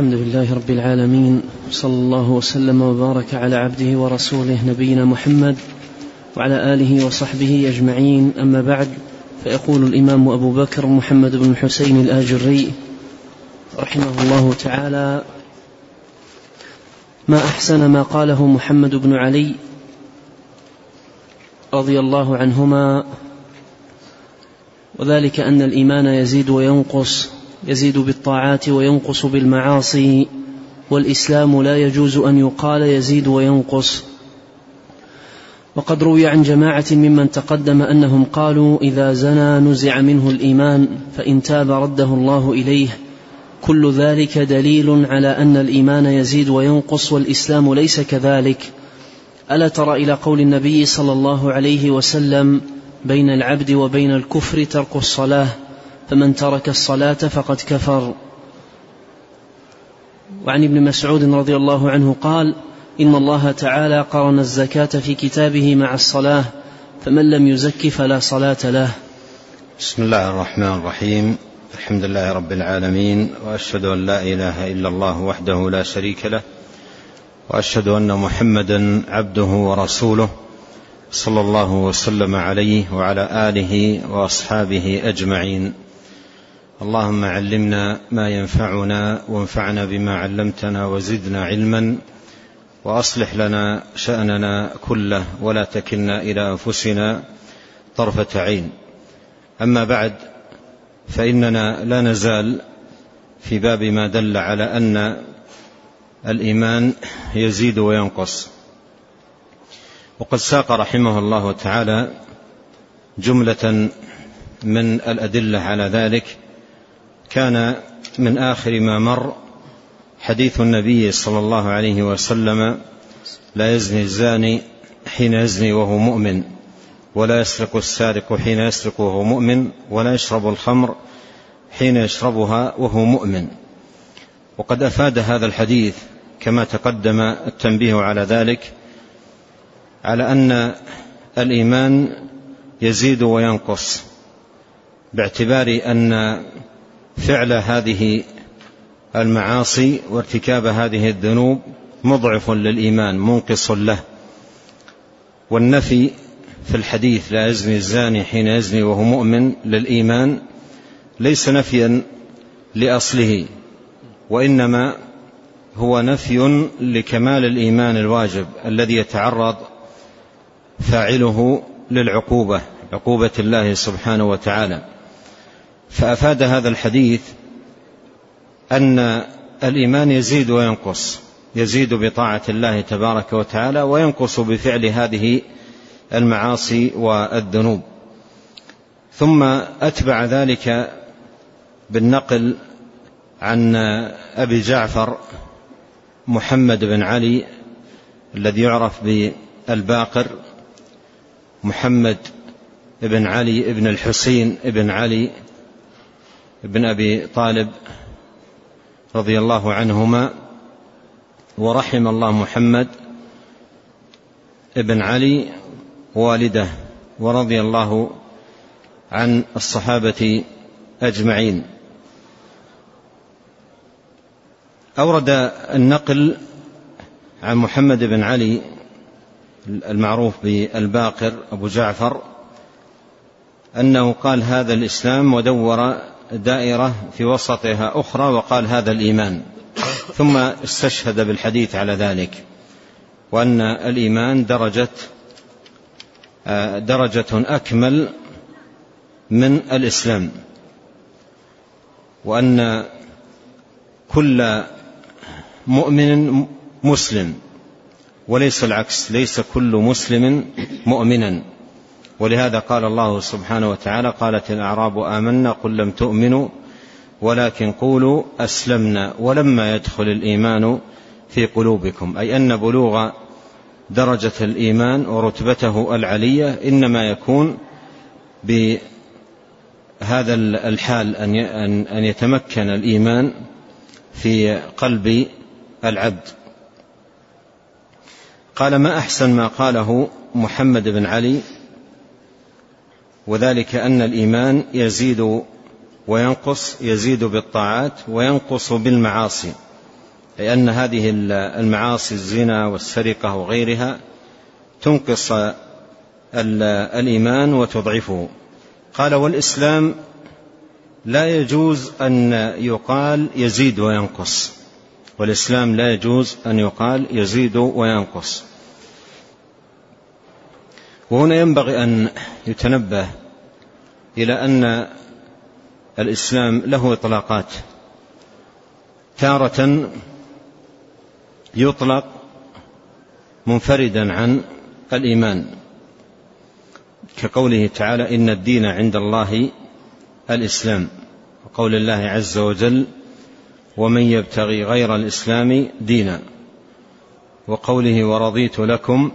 الحمد لله رب العالمين صلى الله وسلم وبارك على عبده ورسوله نبينا محمد وعلى آله وصحبه أجمعين. أما بعد فيقول الإمام أبو بكر محمد بن الحسين الآجري رحمه الله تعالى ما أحسن ما قاله محمد بن علي رضي الله عنهما وذلك أن الإيمان يزيد وينقص يزيد بالطاعات وينقص بالمعاصي والإسلام لا يجوز أن يقال يزيد وينقص. وقد روي عن جماعة ممن تقدم أنهم قالوا إذا زنى نزع منه الإيمان فإن تاب رده الله إليه. كل ذلك دليل على أن الإيمان يزيد وينقص والإسلام ليس كذلك. ألا ترى إلى قول النبي صلى الله عليه وسلم بين العبد وبين الكفر ترك الصلاة. فمن ترك الصلاة فقد كفر. وعن ابن مسعود رضي الله عنه قال إن الله تعالى قرن الزكاة في كتابه مع الصلاة فمن لم يزك فلا صلاة له. بسم الله الرحمن الرحيم. الحمد لله رب العالمين وأشهد أن لا إله إلا الله وحده لا شريك له وأشهد أن محمدا عبده ورسوله صلى الله وسلم عليه وعلى آله وأصحابه أجمعين. اللهم علمنا ما ينفعنا وانفعنا بما علمتنا وزدنا علما وأصلح لنا شأننا كله ولا تكلنا إلى أنفسنا طرفة عين. أما بعد فإننا لا نزال في باب ما دل على أن الإيمان يزيد وينقص. وقد ساق رحمه الله تعالى جملة من الأدلة على ذلك كان من آخر ما مر حديث النبي صلى الله عليه وسلم لا يزني الزاني حين يزني وهو مؤمن ولا يسرق السارق حين يسرق وهو مؤمن ولا يشرب الخمر حين يشربها وهو مؤمن. وقد أفاد هذا الحديث كما تقدم التنبيه على ذلك على أن الإيمان يزيد وينقص باعتبار أن فعل هذه المعاصي وارتكاب هذه الذنوب مضعف للإيمان منقص له. والنفي في الحديث لا يزني الزاني حين يزني وهو مؤمن للإيمان ليس نفيا لأصله وإنما هو نفي لكمال الإيمان الواجب الذي يتعرض فاعله للعقوبة عقوبة الله سبحانه وتعالى. فأفاد هذا الحديث أن الإيمان يزيد وينقص يزيد بطاعة الله تبارك وتعالى وينقص بفعل هذه المعاصي والذنوب. ثم أتبع ذلك بالنقل عن أبي جعفر محمد بن علي الذي يعرف بالباقر محمد بن علي بن الحسين بن علي بن أبي طالب رضي الله عنهما ورحم الله محمد بن علي والده ورضي الله عن الصحابة أجمعين. أورد النقل عن محمد بن علي المعروف بالباقر أبو جعفر أنه قال هذا الإسلام ودور دائرة في وسطها أخرى وقال هذا الإيمان. ثم استشهد بالحديث على ذلك. وأن الإيمان درجة درجة أكمل من الإسلام. وأن كل مؤمن مسلم وليس العكس ليس كل مسلم مؤمنا. ولهذا قال الله سبحانه وتعالى قالت الأعراب آمنا قل لم تؤمنوا ولكن قولوا أسلمنا ولما يدخل الإيمان في قلوبكم أي أن بلوغ درجة الإيمان ورتبته العلية إنما يكون بهذا الحال أن يتمكن الإيمان في قلب العبد. قال ما أحسن ما قاله محمد بن علي وذلك أن الإيمان يزيد وينقص يزيد بالطاعات وينقص بالمعاصي أي أن هذه المعاصي الزنا والسرقة وغيرها تنقص الإيمان وتضعفه. قال والإسلام لا يجوز أن يقال يزيد وينقص. والإسلام لا يجوز أن يقال يزيد وينقص. وهنا ينبغي أن يتنبه إلى أن الإسلام له إطلاقات. تارة يطلق منفردا عن الإيمان. كقوله تعالى إن الدين عند الله الإسلام. وقول الله عز وجل ومن يبتغي غير الإسلام دينا. وقوله ورضيت لكم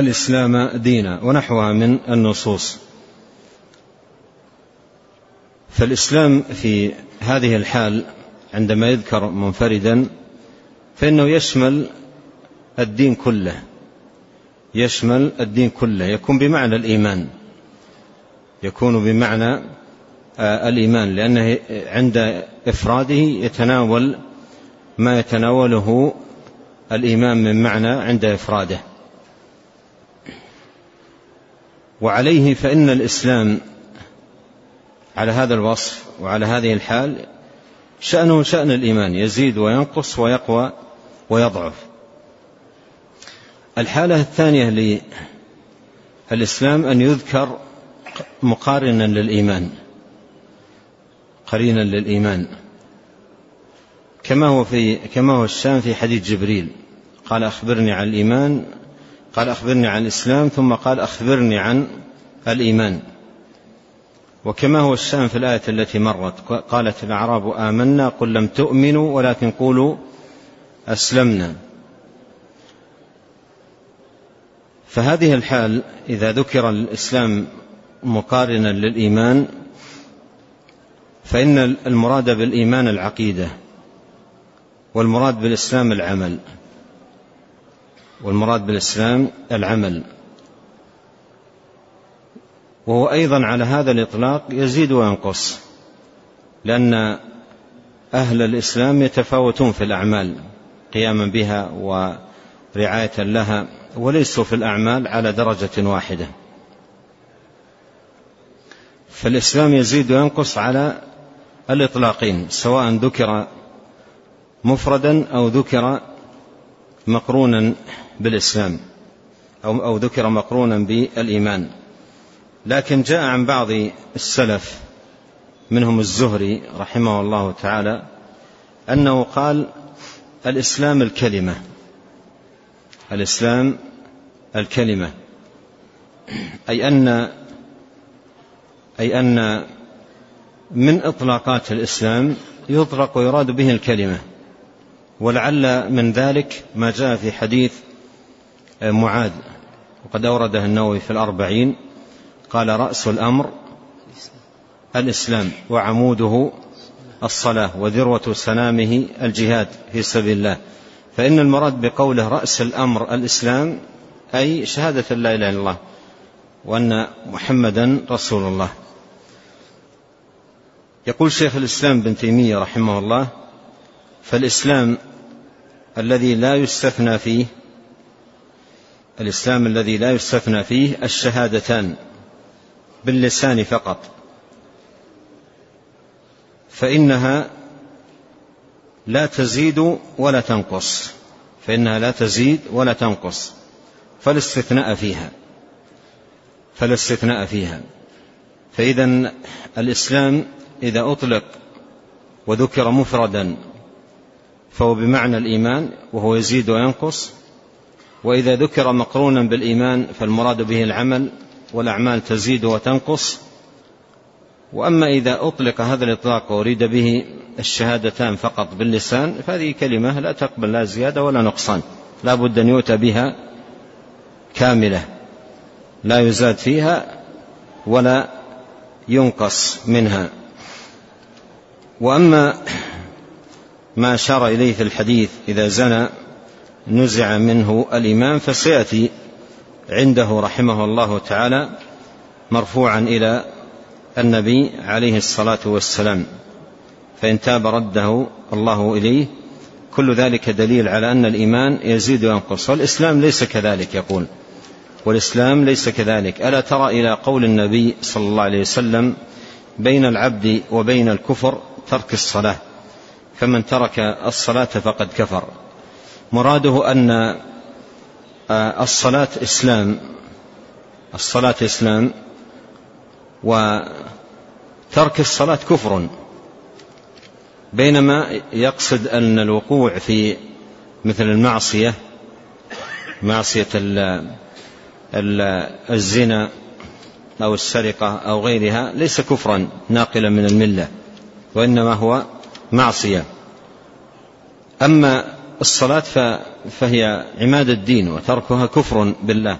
الإسلام دينا ونحوها من النصوص. فالإسلام في هذه الحال عندما يذكر منفردا فإنه يشمل الدين كله يشمل الدين كله يكون بمعنى الإيمان يكون بمعنى آه، الإيمان لأنه عند إفراده يتناول ما يتناوله الإيمان من معنى عند إفراده. وعليه فإن الإسلام على هذا الوصف وعلى هذه الحال شأنه شأن الإيمان يزيد وينقص ويقوى ويضعف. الحالة الثانية للإسلام أن يذكر مقارنا للإيمان قرينا للإيمان. كما هو في كما هو الشام في حديث جبريل قال أخبرني عن الإيمان قال أخبرني عن الإسلام ثم قال أخبرني عن الإيمان. وكما هو الشأن في الآية التي مرت قالت الأعراب آمنا قل لم تؤمنوا ولكن قولوا أسلمنا. فهذه الحال إذا ذكر الإسلام مقارنا للإيمان فإن المراد بالإيمان العقيدة والمراد بالإسلام العمل. والمراد بالإسلام العمل. وهو أيضا على هذا الإطلاق يزيد وينقص لأن أهل الإسلام يتفاوتون في الأعمال قياما بها ورعاية لها وليسوا في الأعمال على درجة واحدة. فالإسلام يزيد وينقص على الإطلاقين سواء ذكر مفردا أو ذكر مقرونا بالإسلام أو, أو ذكر مقرونا بالإيمان. لكن جاء عن بعض السلف منهم الزهري رحمه الله تعالى أنه قال الإسلام الكلمة الإسلام الكلمة. أي أن أي أن من إطلاقات الإسلام يطلق ويراد به الكلمة. ولعل من ذلك ما جاء في حديث معاذ. وقد أورده النووي في الأربعين قال رأس الأمر الإسلام وعموده الصلاة وذروة سنامه الجهاد في سبيل الله. فإن المراد بقوله رأس الأمر الإسلام أي شهادة لا إله إلا الله وأن محمدا رسول الله. يقول شيخ الإسلام بن تيمية رحمه الله فالإسلام الذي لا يستثنى فيه الإسلام الذي لا يستثنى فيه الشهادتان باللسان فقط. فإنها لا تزيد ولا تنقص. فإنها لا تزيد ولا تنقص. فالاستثناء فيها. فالاستثناء فيها. فإذا الإسلام إذا أطلق وذكر مفردا فهو بمعنى الإيمان وهو يزيد وينقص وإذا ذكر مقرونا بالإيمان فالمراد به العمل والأعمال تزيد وتنقص. وأما إذا أطلق هذا الإطلاق وأريد به الشهادتان فقط باللسان فهذه كلمة لا تقبل لا زيادة ولا نقصان. لا بد أن يؤتى بها كاملة. لا يزاد فيها ولا ينقص منها. وأما ما أشار إليه في الحديث إذا زنى نزع منه الإيمان فسيأتي عنده رحمه الله تعالى مرفوعا إلى النبي عليه الصلاة والسلام. فإن تاب رده الله إليه. كل ذلك دليل على أن الإيمان يزيد وينقص والإسلام ليس كذلك يقول. والإسلام ليس كذلك. ألا ترى إلى قول النبي صلى الله عليه وسلم بين العبد وبين الكفر ترك الصلاة فمن ترك الصلاة فقد كفر. مراده أن آه، الصلاة إسلام الصلاة إسلام وترك الصلاة كفر. بينما يقصد أن الوقوع في مثل المعصية معصية الزنا أو السرقة أو غيرها ليس كفرا ناقلا من الملة وإنما هو معصية. أما الصلاة فهي عماد الدين وتركها كفر بالله.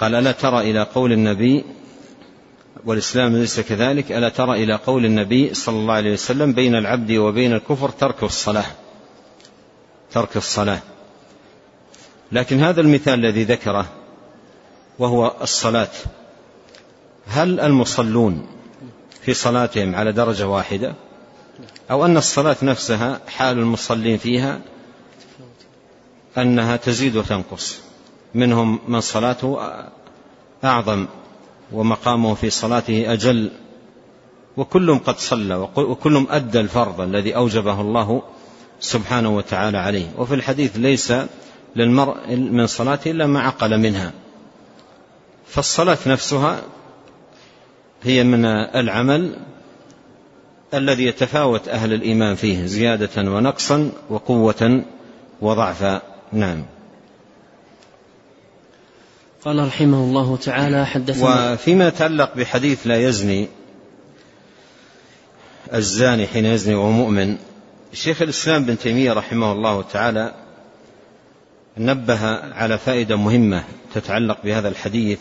قال ألا ترى إلى قول النبي والإسلام ليس كذلك؟ ألا ترى إلى قول النبي صلى الله عليه وسلم بين العبد وبين الكفر ترك الصلاة. ترك الصلاة. لكن هذا المثال الذي ذكره وهو الصلاة. هل المصلون في صلاتهم على درجة واحدة؟ أو أن الصلاة نفسها حال المصلين فيها أنها تزيد وتنقص. منهم من صلاته أعظم ومقامه في صلاته أجل. وكلهم قد صلى وكلهم أدى الفرض الذي أوجبه الله سبحانه وتعالى عليه. وفي الحديث ليس للمرء من صلاته إلا ما عقل منها. فالصلاة نفسها هي من العمل الذي يتفاوت أهل الإيمان فيه زيادة ونقصا وقوة وضعفا نعم. قال رحمه الله تعالى حدثنا وفيما يتعلق بحديث لا يزني الزاني حين يزني وهو مؤمن شيخ الإسلام بن تيمية رحمه الله تعالى نبه على فائدة مهمة تتعلق بهذا الحديث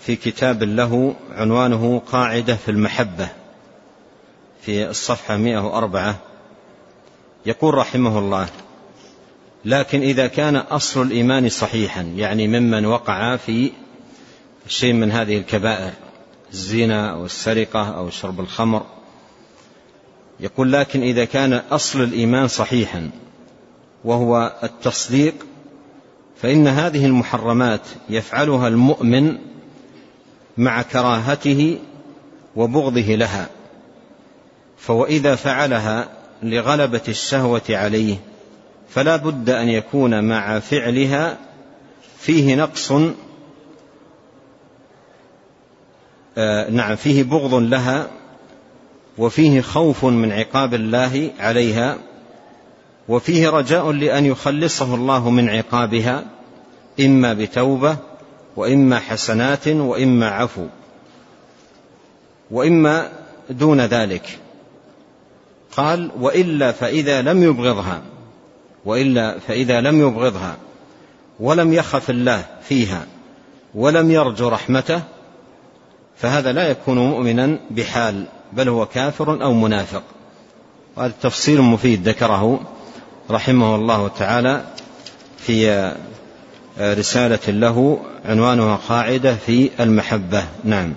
في كتاب له عنوانه قاعدة في المحبة. في الصفحة 104 يقول رحمه الله لكن إذا كان أصل الإيمان صحيحا يعني ممن وقع في شيء من هذه الكبائر الزنا أو السرقة أو شرب الخمر يقول لكن إذا كان أصل الإيمان صحيحا وهو التصديق فإن هذه المحرمات يفعلها المؤمن مع كراهته وبغضه لها. فوإذا فعلها لغلبة الشهوة عليه فلا بد أن يكون مع فعلها فيه نقص آه نعم فيه بغض لها وفيه خوف من عقاب الله عليها وفيه رجاء لأن يخلصه الله من عقابها إما بتوبة وإما حسنات وإما عفو وإما دون ذلك. قال وإلا فإذا لم يبغضها وإلا فإذا لم يبغضها ولم يخف الله فيها ولم يرجو رحمته فهذا لا يكون مؤمنا بحال بل هو كافر أو منافق. وهذا تفصيل مفيد ذكره رحمه الله تعالى في رسالة له عنوانها قاعدة في المحبة. نعم.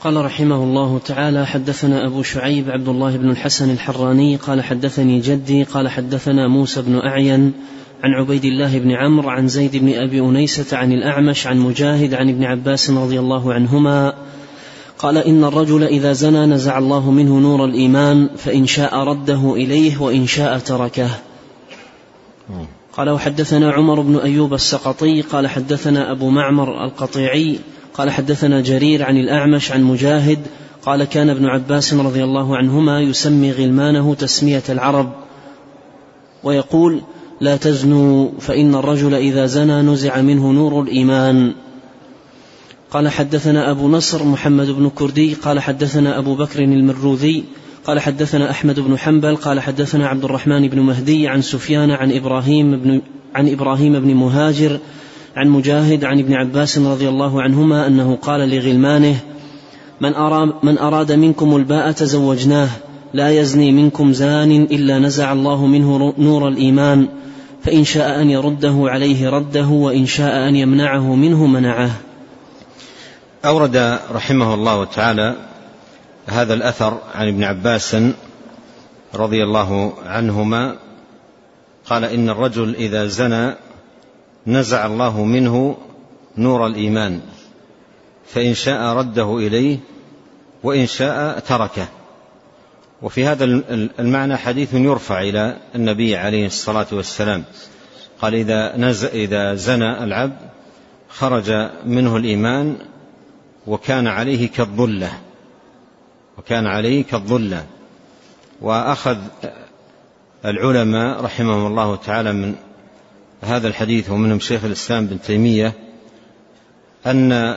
قال رحمه الله تعالى حدثنا أبو شعيب عبد الله بن الحسن الحراني قال حدثني جدي قال حدثنا موسى بن أعين عن عبيد الله بن عمرو عن زيد بن أبي أنيسة عن الأعمش عن مجاهد عن ابن عباس رضي الله عنهما قال إن الرجل إذا زنى نزع الله منه نور الإيمان فإن شاء رده إليه وإن شاء تركه. قال وحدثنا عمر بن أيوب السقطي قال حدثنا أبو معمر القطيعي قال حدثنا جرير عن الأعمش عن مجاهد قال كان ابن عباس رضي الله عنهما يسمي غلمانه تسمية العرب ويقول لا تزنوا فإن الرجل إذا زنى نزع منه نور الإيمان قال حدثنا أبو نصر محمد بن كردي قال حدثنا أبو بكر المروذي قال حدثنا أحمد بن حنبل قال حدثنا عبد الرحمن بن مهدي عن سفيان عن إبراهيم بن عن إبراهيم بن مهاجر عن مجاهد عن ابن عباس رضي الله عنهما أنه قال لغلمانه من, أرى من أراد منكم الباء زوجناه لا يزني منكم زان إلا نزع الله منه نور الإيمان فإن شاء أن يرده عليه رده وإن شاء أن يمنعه منه منعه. أورد رحمه الله تعالى هذا الأثر عن ابن عباس رضي الله عنهما قال إن الرجل إذا زنى نزع الله منه نور الإيمان فإن شاء رده إليه وإن شاء تركه. وفي هذا المعنى حديث يرفع إلى النبي عليه الصلاة والسلام. قال إذا, نز إذا زنى العبد خرج منه الإيمان وكان عليه كالظلة وكان عليه كالظلة. وأخذ العلماء رحمهم الله تعالى من هذا الحديث ومنهم شيخ الإسلام بن تيمية أن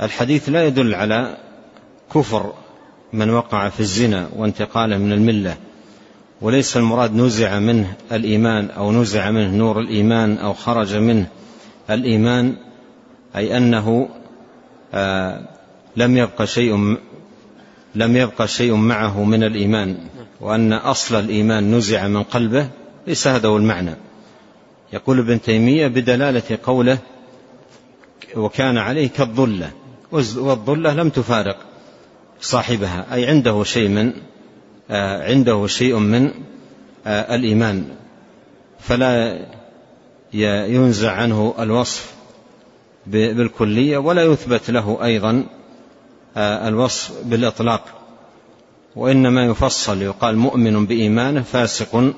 الحديث لا يدل على كفر من وقع في الزنا وانتقاله من الملة وليس المراد نزع منه الإيمان أو نزع منه نور الإيمان أو خرج منه الإيمان أي أنه آه لم يبق شيء لم يبق شيء معه من الإيمان وأن أصل الإيمان نزع من قلبه ليس هذا هو المعنى. يقول ابن تيمية بدلالة قوله وكان عليه كالظلة والظلة لم تفارق صاحبها أي عنده شيء من آه، عنده شيء من آه، الإيمان فلا ينزع عنه الوصف بالكلية ولا يثبت له أيضا آه، الوصف بالإطلاق وإنما يفصل يقال مؤمن بإيمانه فاسق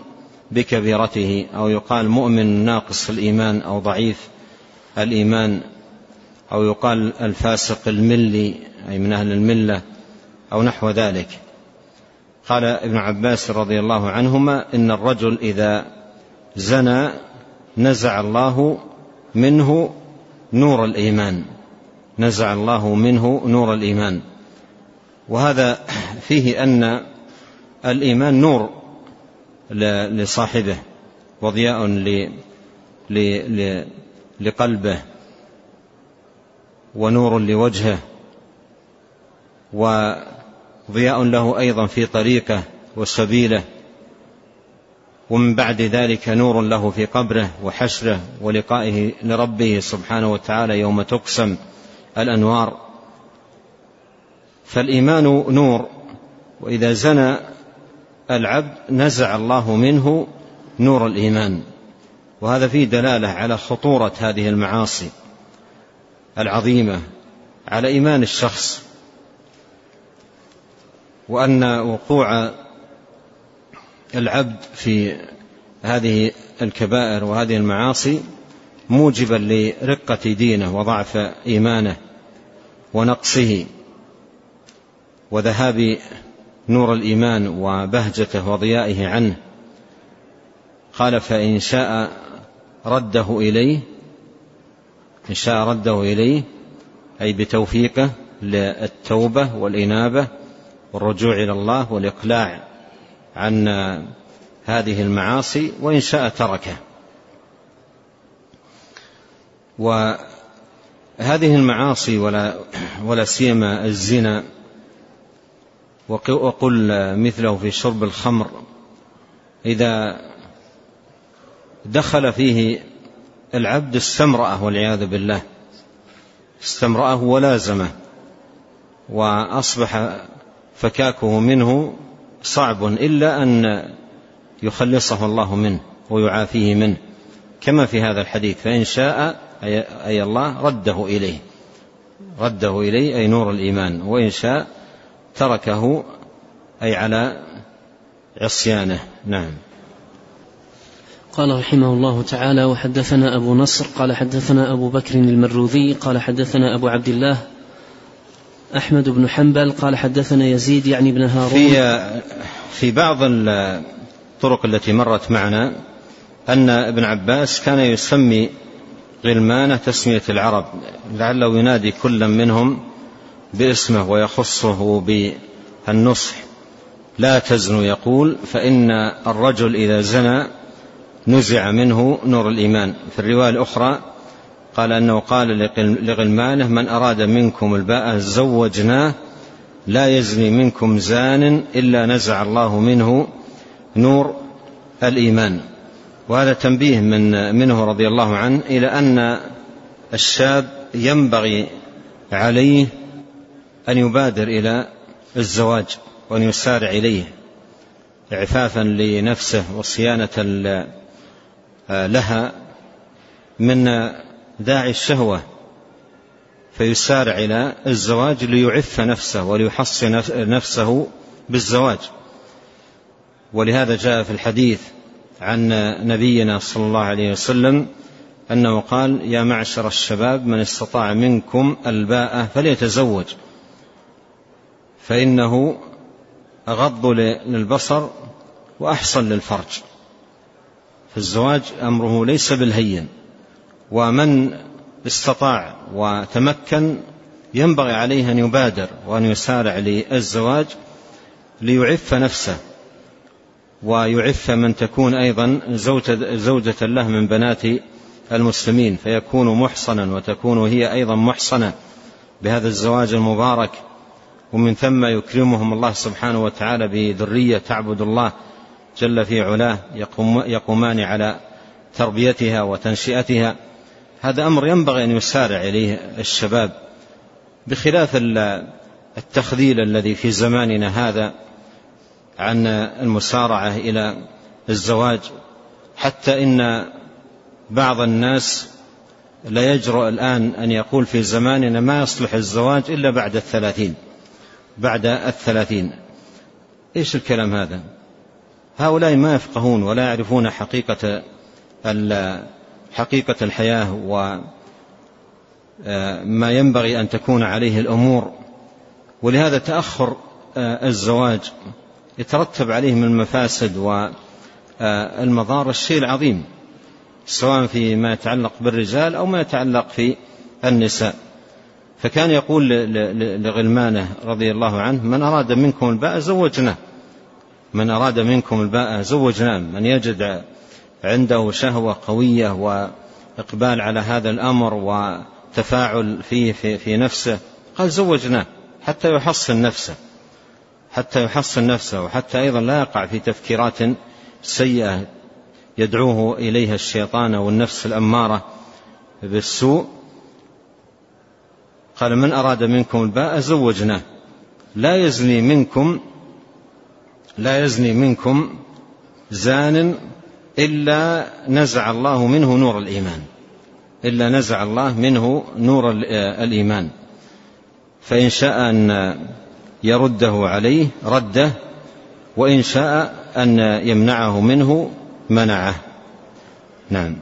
بكبيرته أو يقال مؤمن ناقص الإيمان أو ضعيف الإيمان أو يقال الفاسق الملي أي من أهل الملة أو نحو ذلك. قال ابن عباس رضي الله عنهما إن الرجل إذا زنى نزع الله منه نور الإيمان. نزع الله منه نور الإيمان. وهذا فيه أن الإيمان نور لصاحبه وضياء لقلبه ونور لوجهه وضياء له أيضا في طريقه وسبيله ومن بعد ذلك نور له في قبره وحشره ولقائه لربه سبحانه وتعالى يوم تقسم الأنوار. فالإيمان نور وإذا زنى العبد نزع الله منه نور الإيمان وهذا فيه دلالة على خطورة هذه المعاصي العظيمة على إيمان الشخص وأن وقوع العبد في هذه الكبائر وهذه المعاصي موجبا لرقة دينه وضعف إيمانه ونقصه وذهاب نور الإيمان وبهجته وضيائه عنه. قال فإن شاء رده إليه إن شاء رده إليه أي بتوفيقه للتوبة والإنابة والرجوع إلى الله والإقلاع عن هذه المعاصي وإن شاء تركه. وهذه المعاصي ولا ولا سيما الزنا وقل مثله في شرب الخمر. إذا دخل فيه العبد استمرأه والعياذ بالله استمرأه ولازمه وأصبح فكاكه منه صعب إلا أن يخلصه الله منه ويعافيه منه كما في هذا الحديث فإن شاء أي الله رده إليه. رده إليه أي نور الإيمان وإن شاء تركه أي على عصيانه. نعم. قال رحمه الله تعالى وحدثنا أبو نصر قال حدثنا أبو بكر المروذي قال حدثنا أبو عبد الله أحمد بن حنبل قال حدثنا يزيد يعني بن هارون. في في بعض الطرق التي مرت معنا أن ابن عباس كان يسمي غلمانة تسمية العرب لعله ينادي كلا منهم باسمه ويخصه بالنصح. لا تزنوا يقول فإن الرجل إذا زنى نزع منه نور الإيمان. في الرواية الأخرى قال أنه قال لغلمانه من أراد منكم الباء زوجناه لا يزني منكم زان إلا نزع الله منه نور الإيمان. وهذا تنبيه من منه رضي الله عنه إلى أن الشاب ينبغي عليه أن يبادر إلى الزواج وأن يسارع إليه إعفافا لنفسه وصيانة لها من داعي الشهوة فيسارع إلى الزواج ليعف نفسه وليحصن نفسه بالزواج. ولهذا جاء في الحديث عن نبينا صلى الله عليه وسلم أنه قال يا معشر الشباب من استطاع منكم الباءة فليتزوج. فإنه أغض للبصر وأحصن للفرج. فالزواج أمره ليس بالهين ومن استطاع وتمكن ينبغي عليه أن يبادر وأن يسارع للزواج ليعف نفسه ويعف من تكون أيضا زوجة له من بنات المسلمين فيكون محصنا وتكون هي أيضا محصنة. بهذا الزواج المبارك ومن ثم يكرمهم الله سبحانه وتعالى بذرية تعبد الله جل في علاه يقوم يقومان على تربيتها وتنشئتها. هذا أمر ينبغي أن يسارع إليه الشباب بخلاف التخذيل الذي في زماننا هذا عن المسارعة إلى الزواج. حتى إن بعض الناس لا يجرؤ الآن أن يقول في زماننا ما يصلح الزواج إلا بعد الثلاثين. بعد الثلاثين. إيش الكلام هذا؟ هؤلاء ما يفقهون ولا يعرفون حقيقة حقيقة الحياة وما ينبغي أن تكون عليه الأمور. ولهذا تأخر الزواج يترتب عليه من المفاسد والمضار الشيء العظيم سواء فيما يتعلق بالرجال أو ما يتعلق في النساء. فكان يقول لغلمانه رضي الله عنه من أراد منكم الباء زوجناه. من أراد منكم الباء زوجناه. من يجد عنده شهوة قوية وإقبال على هذا الأمر وتفاعل فيه في, في نفسه قال زوجناه حتى يحصن نفسه حتى يحصن نفسه وحتى أيضا لا يقع في تفكيرات سيئة يدعوه إليها الشيطان والنفس الأمارة بالسوء. قال من أراد منكم الباء زوجناه. لا يزني منكم لا يزني منكم زان إلا نزع الله منه نور الإيمان. إلا نزع الله منه نور الإيمان. فإن شاء أن يرده عليه رده. وإن شاء أن يمنعه منه منعه. نعم.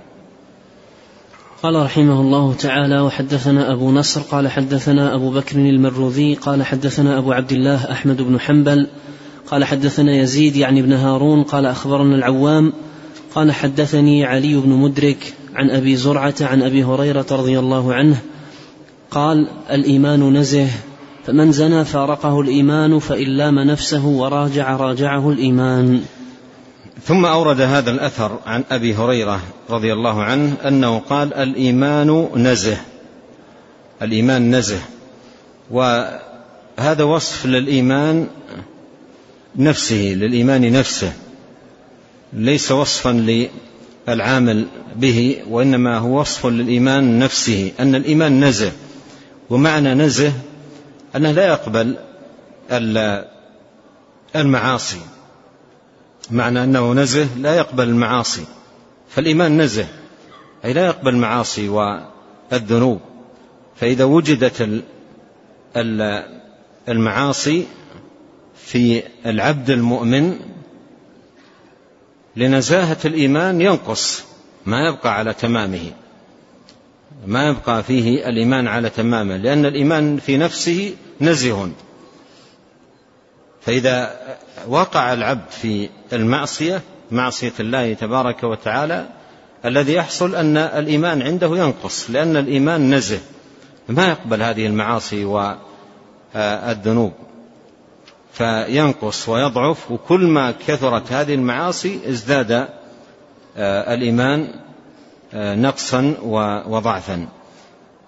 قال رحمه الله تعالى وحدثنا أبو نصر قال حدثنا أبو بكر المروذي قال حدثنا أبو عبد الله أحمد بن حنبل قال حدثنا يزيد يعني ابن هارون قال أخبرنا العوام قال حدثني علي بن مدرك عن أبي زرعة عن أبي هريرة رضي الله عنه قال الإيمان نزه فمن زنى فارقه الإيمان فإن لام نفسه وراجع راجعه الإيمان. ثم أورد هذا الأثر عن أبي هريرة رضي الله عنه أنه قال الإيمان نزه الإيمان نزه وهذا وصف للإيمان نفسه للإيمان نفسه ليس وصفا للعامل به وإنما هو وصف للإيمان نفسه أن الإيمان نزه ومعنى نزه أنه لا يقبل المعاصي. معنى أنه نزه لا يقبل المعاصي. فالإيمان نزه أي لا يقبل المعاصي والذنوب. فإذا وجدت المعاصي في العبد المؤمن لنزاهة الإيمان ينقص ما يبقى على تمامه. ما يبقى فيه الإيمان على تمامه لأن الإيمان في نفسه نزه. فإذا وقع العبد في المعصية معصية الله تبارك وتعالى الذي يحصل أن الإيمان عنده ينقص لأن الإيمان نزه. ما يقبل هذه المعاصي والذنوب فينقص ويضعف وكل ما كثرت هذه المعاصي ازداد الإيمان نقصا وضعفا.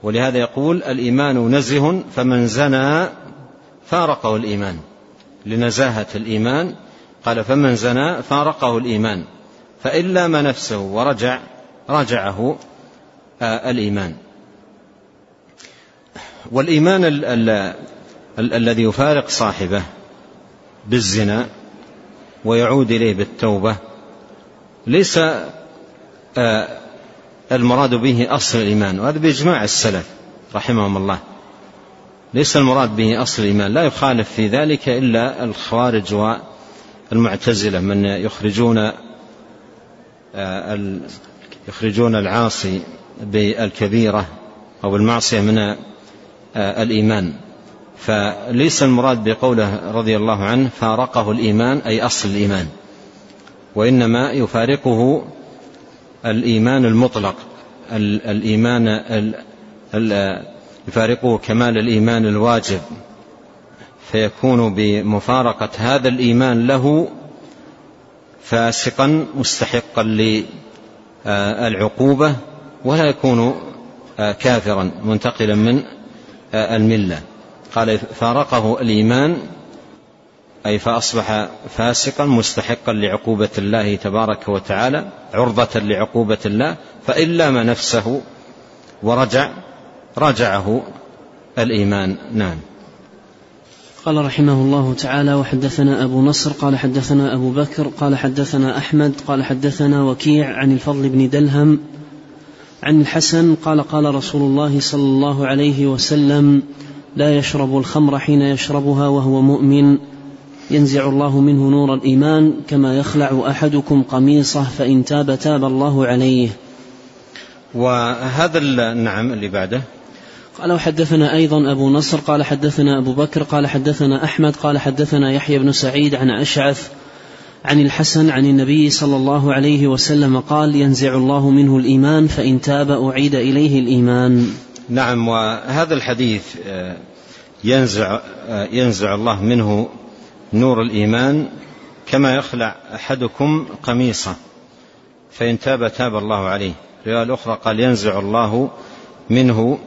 ولهذا يقول الإيمان نزه فمن زنى فارقه الإيمان. لنزاهة الإيمان قال فمن زنى فارقه الإيمان فإن لام نفسه ورجع رجعه الإيمان. والإيمان ال- الذي يفارق صاحبه بالزنا ويعود إليه بالتوبة ليس آه، المراد به أصل الإيمان وهذا بإجماع السلف رحمهم الله. ليس المراد به أصل الإيمان. لا يخالف في ذلك إلا الخوارج والمعتزلة من يخرجون آه، يخرجون العاصي بالكبيرة أو المعصية من آه، الإيمان. فليس المراد بقوله رضي الله عنه فارقه الإيمان أي أصل الإيمان وإنما يفارقه الإيمان المطلق الإيمان يفارقه كمال الإيمان الواجب فيكون بمفارقة هذا الإيمان له فاسقا مستحقا للعقوبة ولا يكون كافرا منتقلا من الملة. قال فارقه الإيمان أي فأصبح فاسقا مستحقا لعقوبة الله تبارك وتعالى عرضة لعقوبة الله فإن لام نفسه ورجع رجعه الإيمان. نعم. قال رحمه الله تعالى وحدثنا أبو نصر قال حدثنا أبو بكر قال حدثنا أحمد قال حدثنا وكيع عن الفضل بن دلهم عن الحسن قال قال رسول الله صلى الله عليه وسلم لا يشرب الخمر حين يشربها وهو مؤمن. ينزع الله منه نور الإيمان كما يخلع أحدكم قميصه فإن تاب تاب الله عليه. وهذا النعم اللي بعده. قال وحدثنا أيضا أبو نصر قال حدثنا أبو بكر قال حدثنا أحمد قال حدثنا يحيى بن سعيد عن أشعث عن الحسن عن النبي صلى الله عليه وسلم قال ينزع الله منه الإيمان فإن تاب أعيد إليه الإيمان. نعم وهذا الحديث آه، ينزع آه، ينزع الله منه نور الإيمان كما يخلع أحدكم قميصه فإن تاب تاب الله عليه. الروايه الاخرى قال ينزع الله منه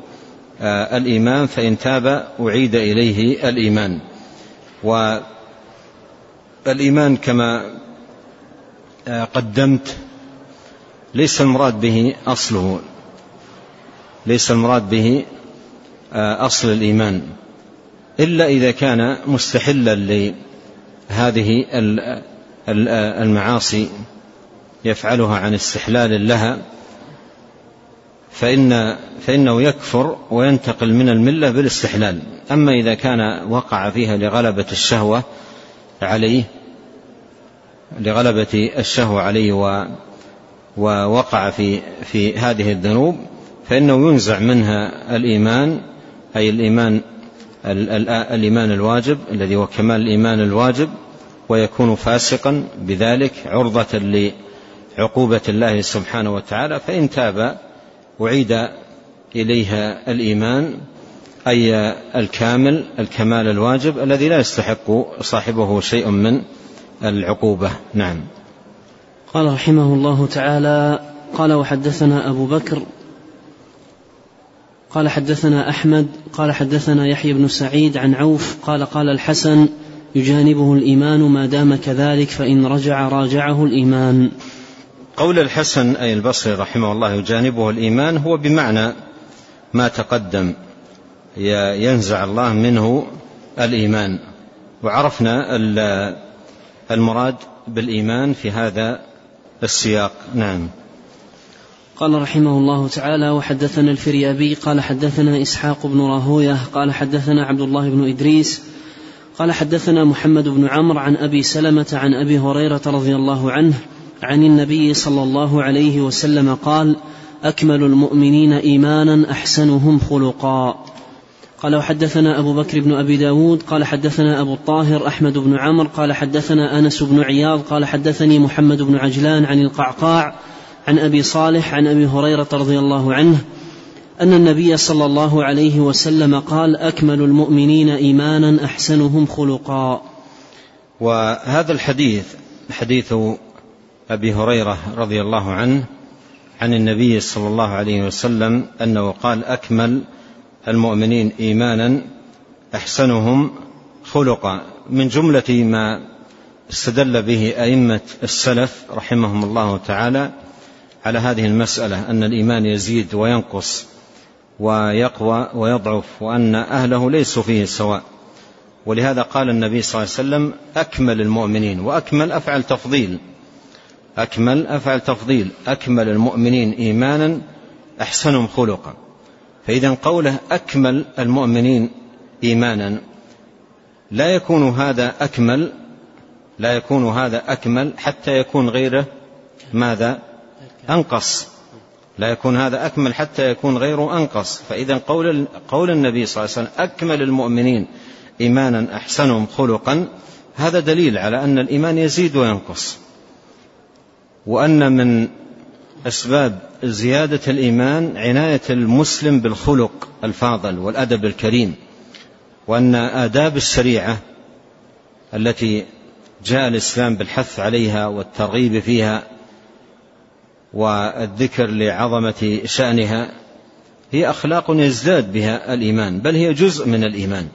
آه، الإيمان فإن تاب أعيد إليه الإيمان. والايمان كما قدمت ليس المراد به أصله ليس المراد به آه، أصل الإيمان إلا إذا كان مستحلا لهذه المعاصي يفعلها عن استحلال لها. فإن فإنه يكفر وينتقل من الملة بالاستحلال. أما إذا كان وقع فيها لغلبة الشهوة عليه لغلبة الشهوة عليه ووقع في في هذه الذنوب فإنه ينزع منها الإيمان أي الإيمان الإيمان الواجب الذي هو كمال الإيمان الواجب ويكون فاسقا بذلك عرضة لعقوبة الله سبحانه وتعالى. فإن تاب أعيد إليها الإيمان أي الكامل الكمال الواجب الذي لا يستحق صاحبه شيء من العقوبة. نعم. قال رحمه الله تعالى قال وحدثنا أبو بكر قال حدثنا أحمد قال حدثنا يحيى بن سعيد عن عوف قال قال الحسن يجانبه الإيمان ما دام كذلك فإن رجع راجعه الإيمان. قول الحسن أي البصري رحمه الله يجانبه الإيمان هو بمعنى ما تقدم. ينزع الله منه الإيمان. وعرفنا المراد بالإيمان في هذا السياق. نعم. قال رحمه الله تعالى وحدثنا الفريابي قال حدثنا إسحاق بن راهوية قال حدثنا عبد الله بن إدريس قال حدثنا محمد بن عمرو عن أبي سلمة عن أبي هريرة رضي الله عنه عن النبي صلى الله عليه وسلم قال أكمل المؤمنين إيمانا أحسنهم خلقا. قال وحدثنا أبو بكر بن أبي داود قال حدثنا أبو الطاهر أحمد بن عمرو قال حدثنا أنس بن عياض قال حدثني محمد بن عجلان عن القعقاع عن أبي صالح عن أبي هريرة رضي الله عنه أن النبي صلى الله عليه وسلم قال أكمل المؤمنين إيمانا أحسنهم خلقا. وهذا الحديث حديث أبي هريرة رضي الله عنه عن النبي صلى الله عليه وسلم أنه قال أكمل المؤمنين إيمانا أحسنهم خلقا. من جملة ما استدل به أئمة السلف رحمهم الله تعالى على هذه المسألة أن الإيمان يزيد وينقص ويقوى ويضعف وأن أهله ليسوا فيه سواء. ولهذا قال النبي صلى الله عليه وسلم أكمل المؤمنين وأكمل أفعل تفضيل. أكمل أفعل تفضيل. أكمل المؤمنين إيمانا أحسنهم خلقا. فإذا قوله أكمل المؤمنين إيمانا لا يكون هذا أكمل لا يكون هذا أكمل حتى يكون غيره ماذا؟ أنقص. لا يكون هذا أكمل حتى يكون غيره أنقص. فإذا قول, قول النبي صلى الله عليه وسلم أكمل المؤمنين إيمانا أحسنهم خلقا. هذا دليل على أن الإيمان يزيد وينقص. وأن من أسباب زيادة الإيمان عناية المسلم بالخلق الفاضل والأدب الكريم وأن آداب الشريعة التي جاء الإسلام بالحث عليها والترغيب فيها والذكر لعظمة شأنها هي أخلاق يزداد بها الإيمان بل هي جزء من الإيمان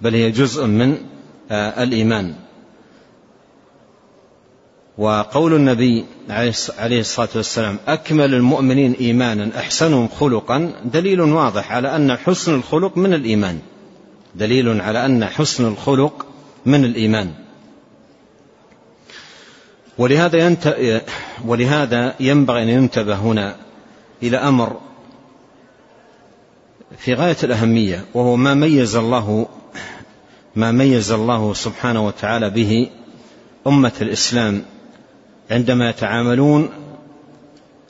بل هي جزء من آه، الإيمان. وقول النبي عليه الصلاة والسلام أكمل المؤمنين إيمانا أحسنهم خلقا. دليل واضح على أن حسن الخلق من الإيمان. دليل على أن حسن الخلق من الإيمان. ولهذا, ينت... ولهذا ينبغي أن ينتبه هنا إلى أمر في غاية الأهمية وهو ما ميز الله ما ميز الله سبحانه وتعالى به أمة الإسلام عندما يتعاملون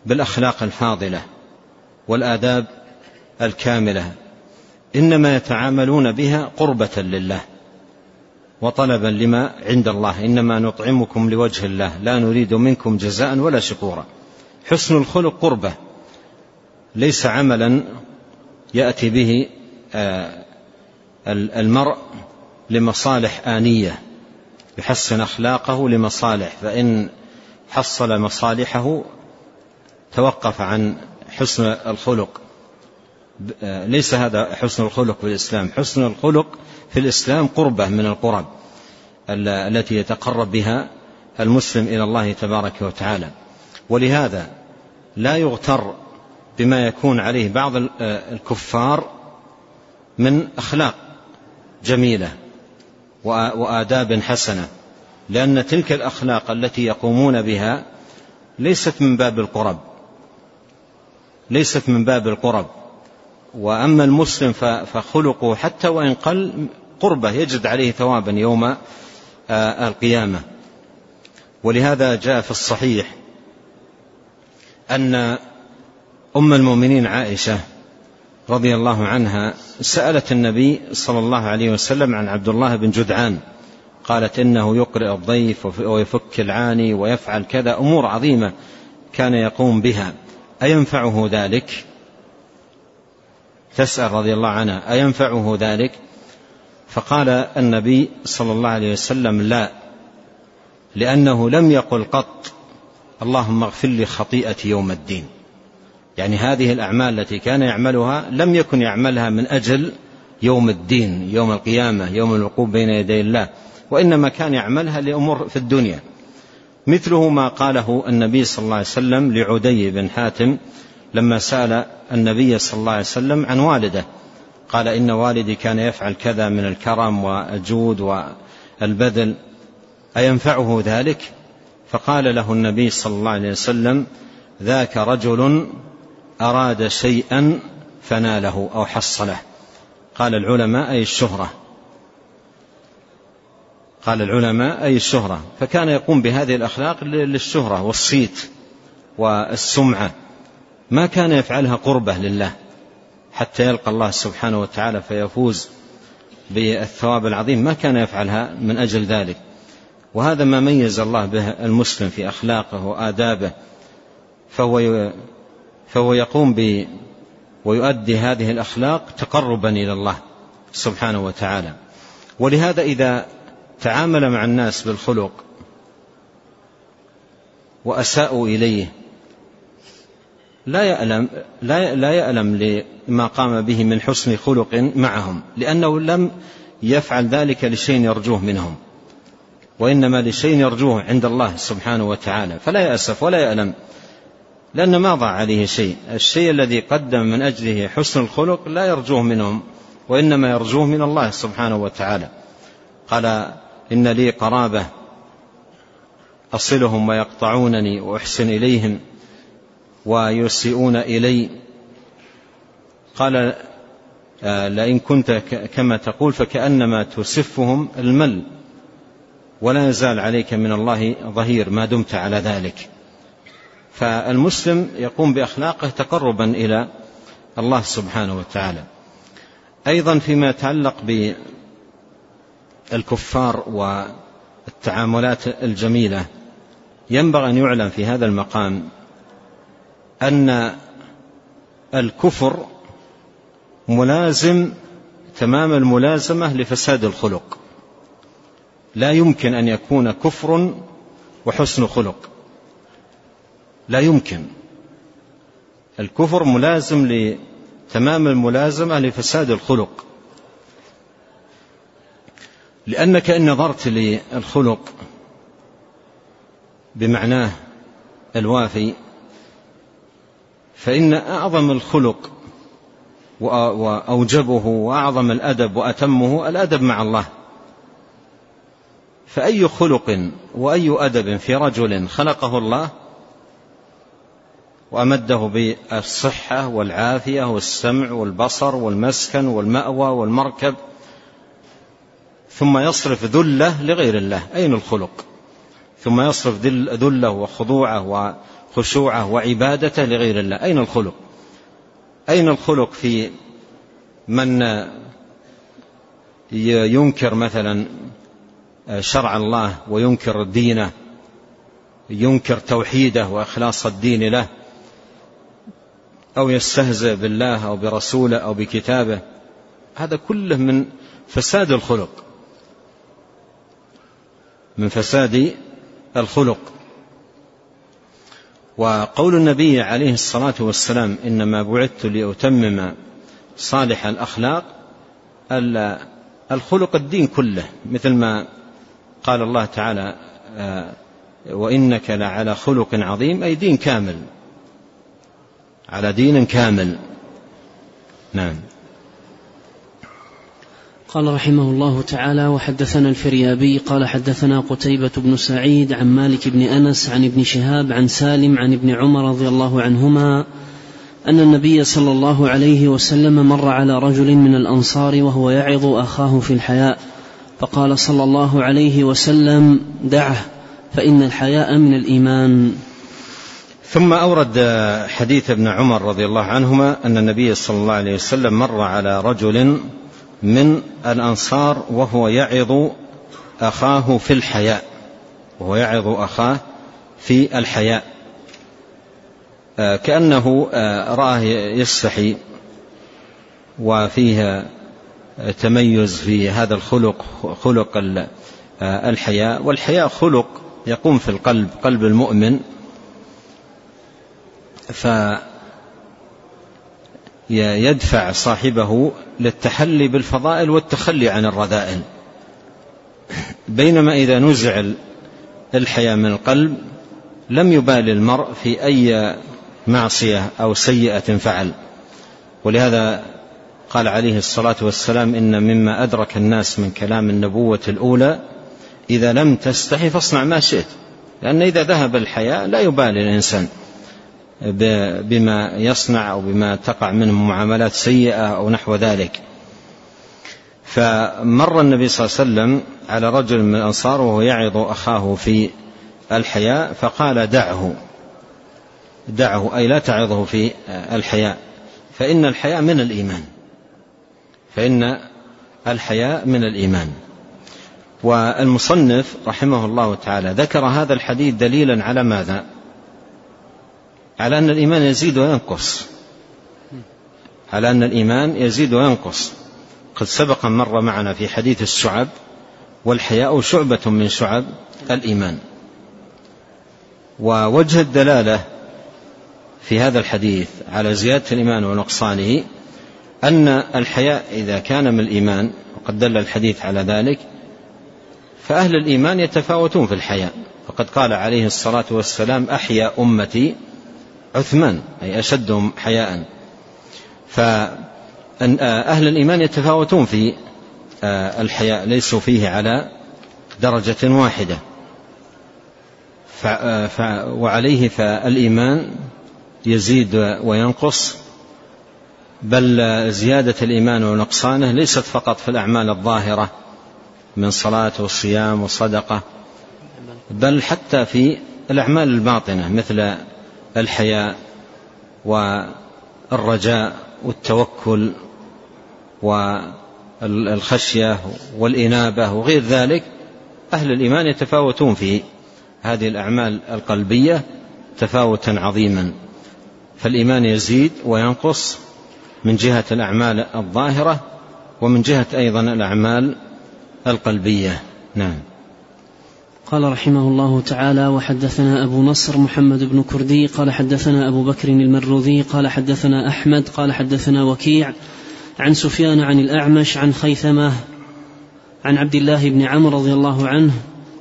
بالأخلاق الفاضلة والآداب الكاملة إنما يتعاملون بها قربة لله وطلبا لما عند الله. إنما نطعمكم لوجه الله لا نريد منكم جزاء ولا شكورا. حسن الخلق قربة ليس عملا يأتي به آه، المرء لمصالح آنية يحسن أخلاقه لمصالح فإن حصل مصالحه توقف عن حسن الخلق. ليس هذا حسن الخلق في الإسلام. حسن الخلق في الإسلام قربة من القرب التي يتقرب بها المسلم إلى الله تبارك وتعالى. ولهذا لا يغتر بما يكون عليه بعض الكفار من أخلاق جميلة وآداب حسنة. لأن تلك الأخلاق التي يقومون بها ليست من باب القرب. ليست من باب القرب. وأما المسلم فخلقه حتى وإن قل قربة يجد عليه ثوابا يوم آه، القيامة. ولهذا جاء في الصحيح أن أم المؤمنين عائشة رضي الله عنها سألت النبي صلى الله عليه وسلم عن عبد الله بن جدعان. قالت إنه يقرئ الضيف ويفك العاني ويفعل كذا. أمور عظيمة كان يقوم بها. أينفعه ذلك؟ تسأل رضي الله عنها أينفعه ذلك؟ فقال النبي صلى الله عليه وسلم لا لأنه لم يقل قط. اللهم اغفر لي خطيئتي يوم الدين. يعني هذه الأعمال التي كان يعملها لم يكن يعملها من أجل يوم الدين يوم القيامة يوم الوقوف بين يدي الله. وإنما كان يعملها لأمور في الدنيا. مثله ما قاله النبي صلى الله عليه وسلم لعدي بن حاتم لما سأل النبي صلى الله عليه وسلم عن والده. قال إن والدي كان يفعل كذا من الكرم والجود والبذل أينفعه ذلك؟ فقال له النبي صلى الله عليه وسلم ذاك رجل أراد شيئا فناله أو حصله. قال العلماء أي الشهرة. قال العلماء أي الشهرة. فكان يقوم بهذه الأخلاق للشهرة والصيت والسمعة. ما كان يفعلها قربة لله حتى يلقى الله سبحانه وتعالى فيفوز بالثواب العظيم. ما كان يفعلها من أجل ذلك. وهذا ما ميز الله به المسلم في أخلاقه وآدابه. فهو فهو يقوم ب ويؤدي هذه الأخلاق تقربا إلى الله سبحانه وتعالى. ولهذا إذا تعامل مع الناس بالخلق وأساءوا إليه. لا يألم لا لا يألم لما قام به من حسن خلق معهم لأنه لم يفعل ذلك لشيء يرجوه منهم وإنما لشيء يرجوه عند الله سبحانه وتعالى. فلا يأسف ولا يألم لأن ما ضاع عليه شيء. الشيء الذي قدم من أجله حسن الخلق لا يرجوه منهم وإنما يرجوه من الله سبحانه وتعالى. قال إن لي قرابة أصلهم ويقطعونني وأحسن إليهم ويسيئون إلي. قال آه، لئن كنت كما تقول فكأنما تسفهم المل ولا يزال عليك من الله ظهير ما دمت على ذلك. فالمسلم يقوم بأخلاقه تقربا إلى الله سبحانه وتعالى. أيضا فيما يتعلق بالكفار والتعاملات الجميلة ينبغي أن يعلم في هذا المقام أن الكفر ملازم تمام الملازمة لفساد الخلق. لا يمكن أن يكون كفر وحسن خلق. لا يمكن. الكفر ملازم لتمام الملازمة لفساد الخلق. لأنك إن نظرت للخلق بمعناه الوافي فإن أعظم الخلق وأوجبه وأعظم الأدب وأتمه الأدب مع الله. فأي خلق وأي أدب في رجل خلقه الله وأمده بالصحة والعافية والسمع والبصر والمسكن والمأوى والمركب ثم يصرف ذلة لغير الله. أين الخلق؟ ثم يصرف ذلة وخضوعه وخشوعه وعبادته لغير الله. أين الخلق؟ أين الخلق في من ينكر مثلا شرع الله وينكر دينه ينكر توحيده وإخلاص الدين له أو يستهزئ بالله أو برسوله أو بكتابه؟ هذا كله من فساد الخلق. من فساد الخلق. وقول النبي عليه الصلاة والسلام إنما بعثت لأتمم صالح الأخلاق الخلق الدين كله مثل ما قال الله تعالى آه، وإنك لعلى خلق عظيم أي دين كامل على دين كامل. نعم. قال رحمه الله تعالى وحدثنا الفريابي قال حدثنا قتيبة بن سعيد عن مالك بن أنس عن ابن شهاب عن سالم عن ابن عمر رضي الله عنهما أن النبي صلى الله عليه وسلم مر على رجل من الأنصار وهو يعظ أخاه في الحياء فقال صلى الله عليه وسلم دعه فإن الحياء من الإيمان. ثم أورد حديث ابن عمر رضي الله عنهما أن النبي صلى الله عليه وسلم مر على رجل من الأنصار وهو يعظ أخاه في الحياء وهو يعظ أخاه في الحياء. آه، كأنه آه، رآه يستحي وفيه تميز في هذا الخلق خلق آه، الحياء. والحياء خلق يقوم في القلب قلب المؤمن. فيدفع صاحبه للتحلي بالفضائل والتخلي عن الرذائل. بينما إذا نزع الحياء من القلب لم يبالي المرء في أي معصية أو سيئة فعل. ولهذا قال عليه الصلاة والسلام إن مما أدرك الناس من كلام النبوة الأولى إذا لم تستحي فاصنع ما شئت. لأن إذا ذهب الحياء لا يبالي الإنسان. بما يصنع أو بما تقع منه معاملات سيئة أو نحو ذلك. فمر النبي صلى الله عليه وسلم على رجل من الأنصار وهو يعظ أخاه في الحياء فقال دعه. دعه أي لا تعظه في الحياء. فإن الحياء من الإيمان. فإن الحياء من الإيمان. والمصنف رحمه الله تعالى ذكر هذا الحديث دليلا على ماذا؟ على أن الإيمان يزيد وينقص. على أن الإيمان يزيد وينقص. قد سبق مر معنا في حديث الشعب والحياء شعبة من شعب الإيمان. ووجه الدلالة في هذا الحديث على زيادة الإيمان ونقصانه أن الحياء إذا كان من الإيمان وقد دل الحديث على ذلك فأهل الإيمان يتفاوتون في الحياء. فقد قال عليه الصلاة والسلام أحيا أمتي عثمان أي أشدهم حياء. فأهل الإيمان يتفاوتون في آه، الحياء ليسوا فيه على درجة واحدة. وعليه فالإيمان يزيد وينقص. بل زيادة الإيمان ونقصانه ليست فقط في الأعمال الظاهرة من صلاة وصيام وصدقة بل حتى في الأعمال الباطنة مثل الحياء والرجاء والتوكل والخشية والإنابة وغير ذلك أهل الإيمان يتفاوتون في هذه الأعمال القلبية تفاوتا عظيما. فالإيمان يزيد وينقص من جهة الأعمال الظاهرة ومن جهة أيضا الأعمال القلبية. نعم. قال رحمه الله تعالى وحدثنا أبو نصر محمد بن كردي قال حدثنا أبو بكر المروذي قال حدثنا أحمد قال حدثنا وكيع عن سفيان عن الأعمش عن خيثمة عن عبد الله بن عمرو رضي الله عنه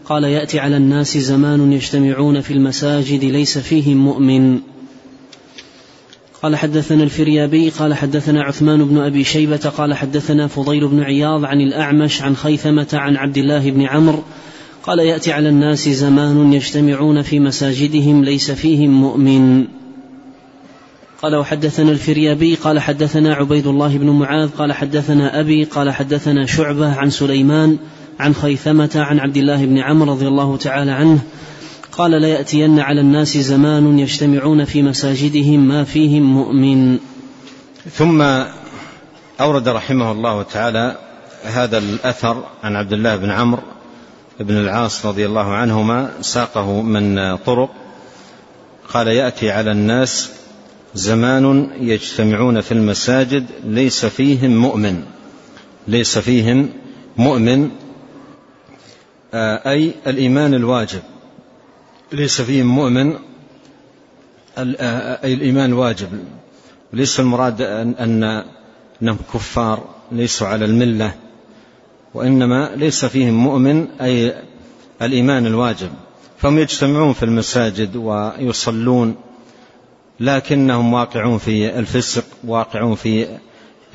قال يأتي على الناس زمان يجتمعون في المساجد ليس فيهم مؤمن. قال حدثنا الفريابي قال حدثنا عثمان بن أبي شيبة قال حدثنا فضيل بن عياض عن الأعمش عن خيثمة عن عبد الله بن عمرو قال يأتي على الناس زمان يجتمعون في مساجدهم ليس فيهم مؤمن. قال وحدثنا الفريابي قال حدثنا عبيد الله بن معاذ قال حدثنا أبي قال حدثنا شعبة عن سليمان عن خيثمة عن عبد الله بن عمرو رضي الله تعالى عنه. قال ليأتين على الناس زمان يجتمعون في مساجدهم ما فيهم مؤمن. ثم أورد رحمه الله تعالى هذا الأثر عن عبد الله بن عمرو بن العاص رضي الله عنهما ساقه من طرق قال يأتي على الناس زمان يجتمعون في المساجد ليس فيهم مؤمن ليس فيهم مؤمن آه، أي الإيمان الواجب ليس فيهم مؤمن أي الإيمان واجب وليس المراد أن أنهم كفار ليسوا على الملة وإنما ليس فيهم مؤمن أي الإيمان الواجب. فهم يجتمعون في المساجد ويصلون لكنهم واقعون في الفسق واقعون في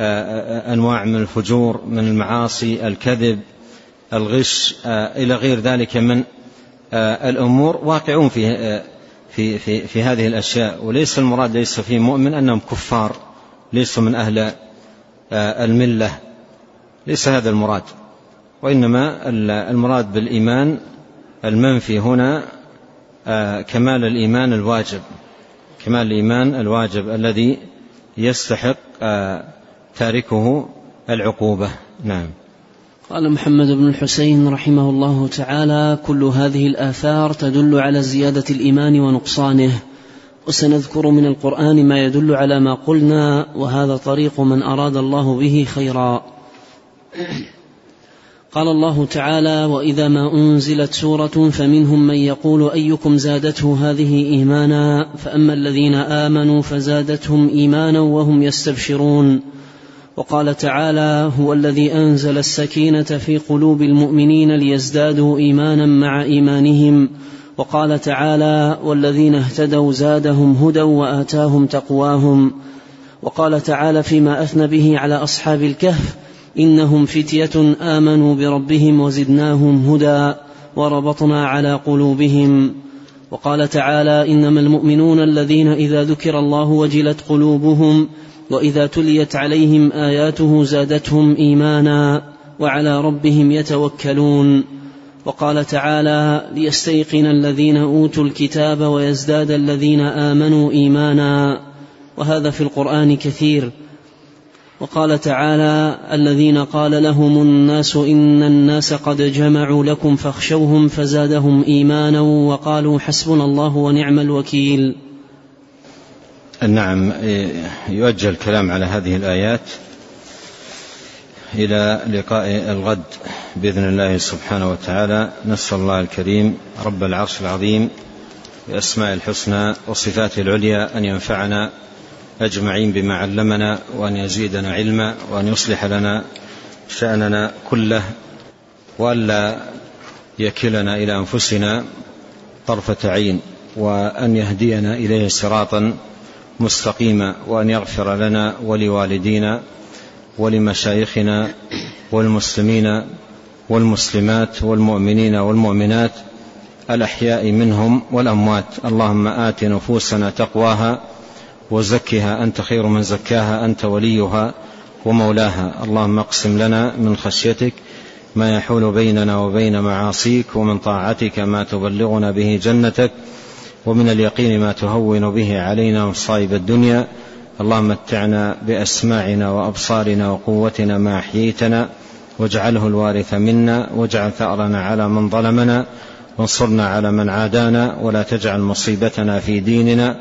أنواع من الفجور من المعاصي الكذب الغش إلى غير ذلك من آه، الأمور. واقعون في آه، في في في هذه الأشياء. وليس المراد ليس في مؤمن أنهم كفار ليسوا من أهل آه، الملة. ليس هذا المراد. وإنما المراد بالإيمان المنفي هنا كمال الإيمان الواجب. كمال الإيمان الواجب الذي يستحق تاركه العقوبة. نعم. قال محمد بن الحسين رحمه الله تعالى كل هذه الآثار تدل على زيادة الإيمان ونقصانه وسنذكر من القرآن ما يدل على ما قلنا وهذا طريق من أراد الله به خيرا. قال الله تعالى واذا ما انزلت سوره فمنهم من يقول ايكم زادته هذه ايمانا؟ فاما الذين امنوا فزادتهم ايمانا وهم يستبشرون. وقال تعالى هو الذي انزل السكينه في قلوب المؤمنين ليزدادوا ايمانا مع ايمانهم. وقال تعالى والذين اهتدوا زادهم هدى واتاهم تقواهم. وقال تعالى فيما أثنى به على أصحاب الكهف إنهم فتية آمنوا بربهم وزدناهم هدى وربطنا على قلوبهم. وقال تعالى إنما المؤمنون الذين إذا ذكر الله وجلت قلوبهم وإذا تليت عليهم آياته زادتهم إيمانا وعلى ربهم يتوكلون. وقال تعالى ليستيقن الذين أوتوا الكتاب ويزداد الذين آمنوا إيمانا. وهذا في القرآن كثير. وقال تعالى الذين قال لهم الناس إن الناس قد جمعوا لكم فاخشوهم فزادهم إيمانا وقالوا حسبنا الله ونعم الوكيل. نعم يؤجل الكلام على هذه الآيات إلى لقاء الغد بإذن الله سبحانه وتعالى. نسأل الله الكريم رب العرش العظيم بأسماء الحسنى وصفاته العليا أن ينفعنا أجمعين بما علمنا وأن يزيدنا علما وأن يصلح لنا شأننا كله وألا يكلنا إلى أنفسنا طرفة عين وأن يهدينا إليه صراطا مستقيما وأن يغفر لنا ولوالدينا ولمشايخنا والمسلمين والمسلمات والمؤمنين والمؤمنات الأحياء منهم والأموات اللهم آت نفوسنا تقواها وزكها أنت خير من زكاها أنت وليها ومولاها. اللهم اقسم لنا من خشيتك ما يحول بيننا وبين معاصيك ومن طاعتك ما تبلغنا به جنتك ومن اليقين ما تهون به علينا مصائب الدنيا. اللهم متعنا بأسماعنا وأبصارنا وقوتنا ما أحييتنا واجعله الوارث منا واجعل ثأرنا على من ظلمنا وانصرنا على من عادانا ولا تجعل مصيبتنا في ديننا.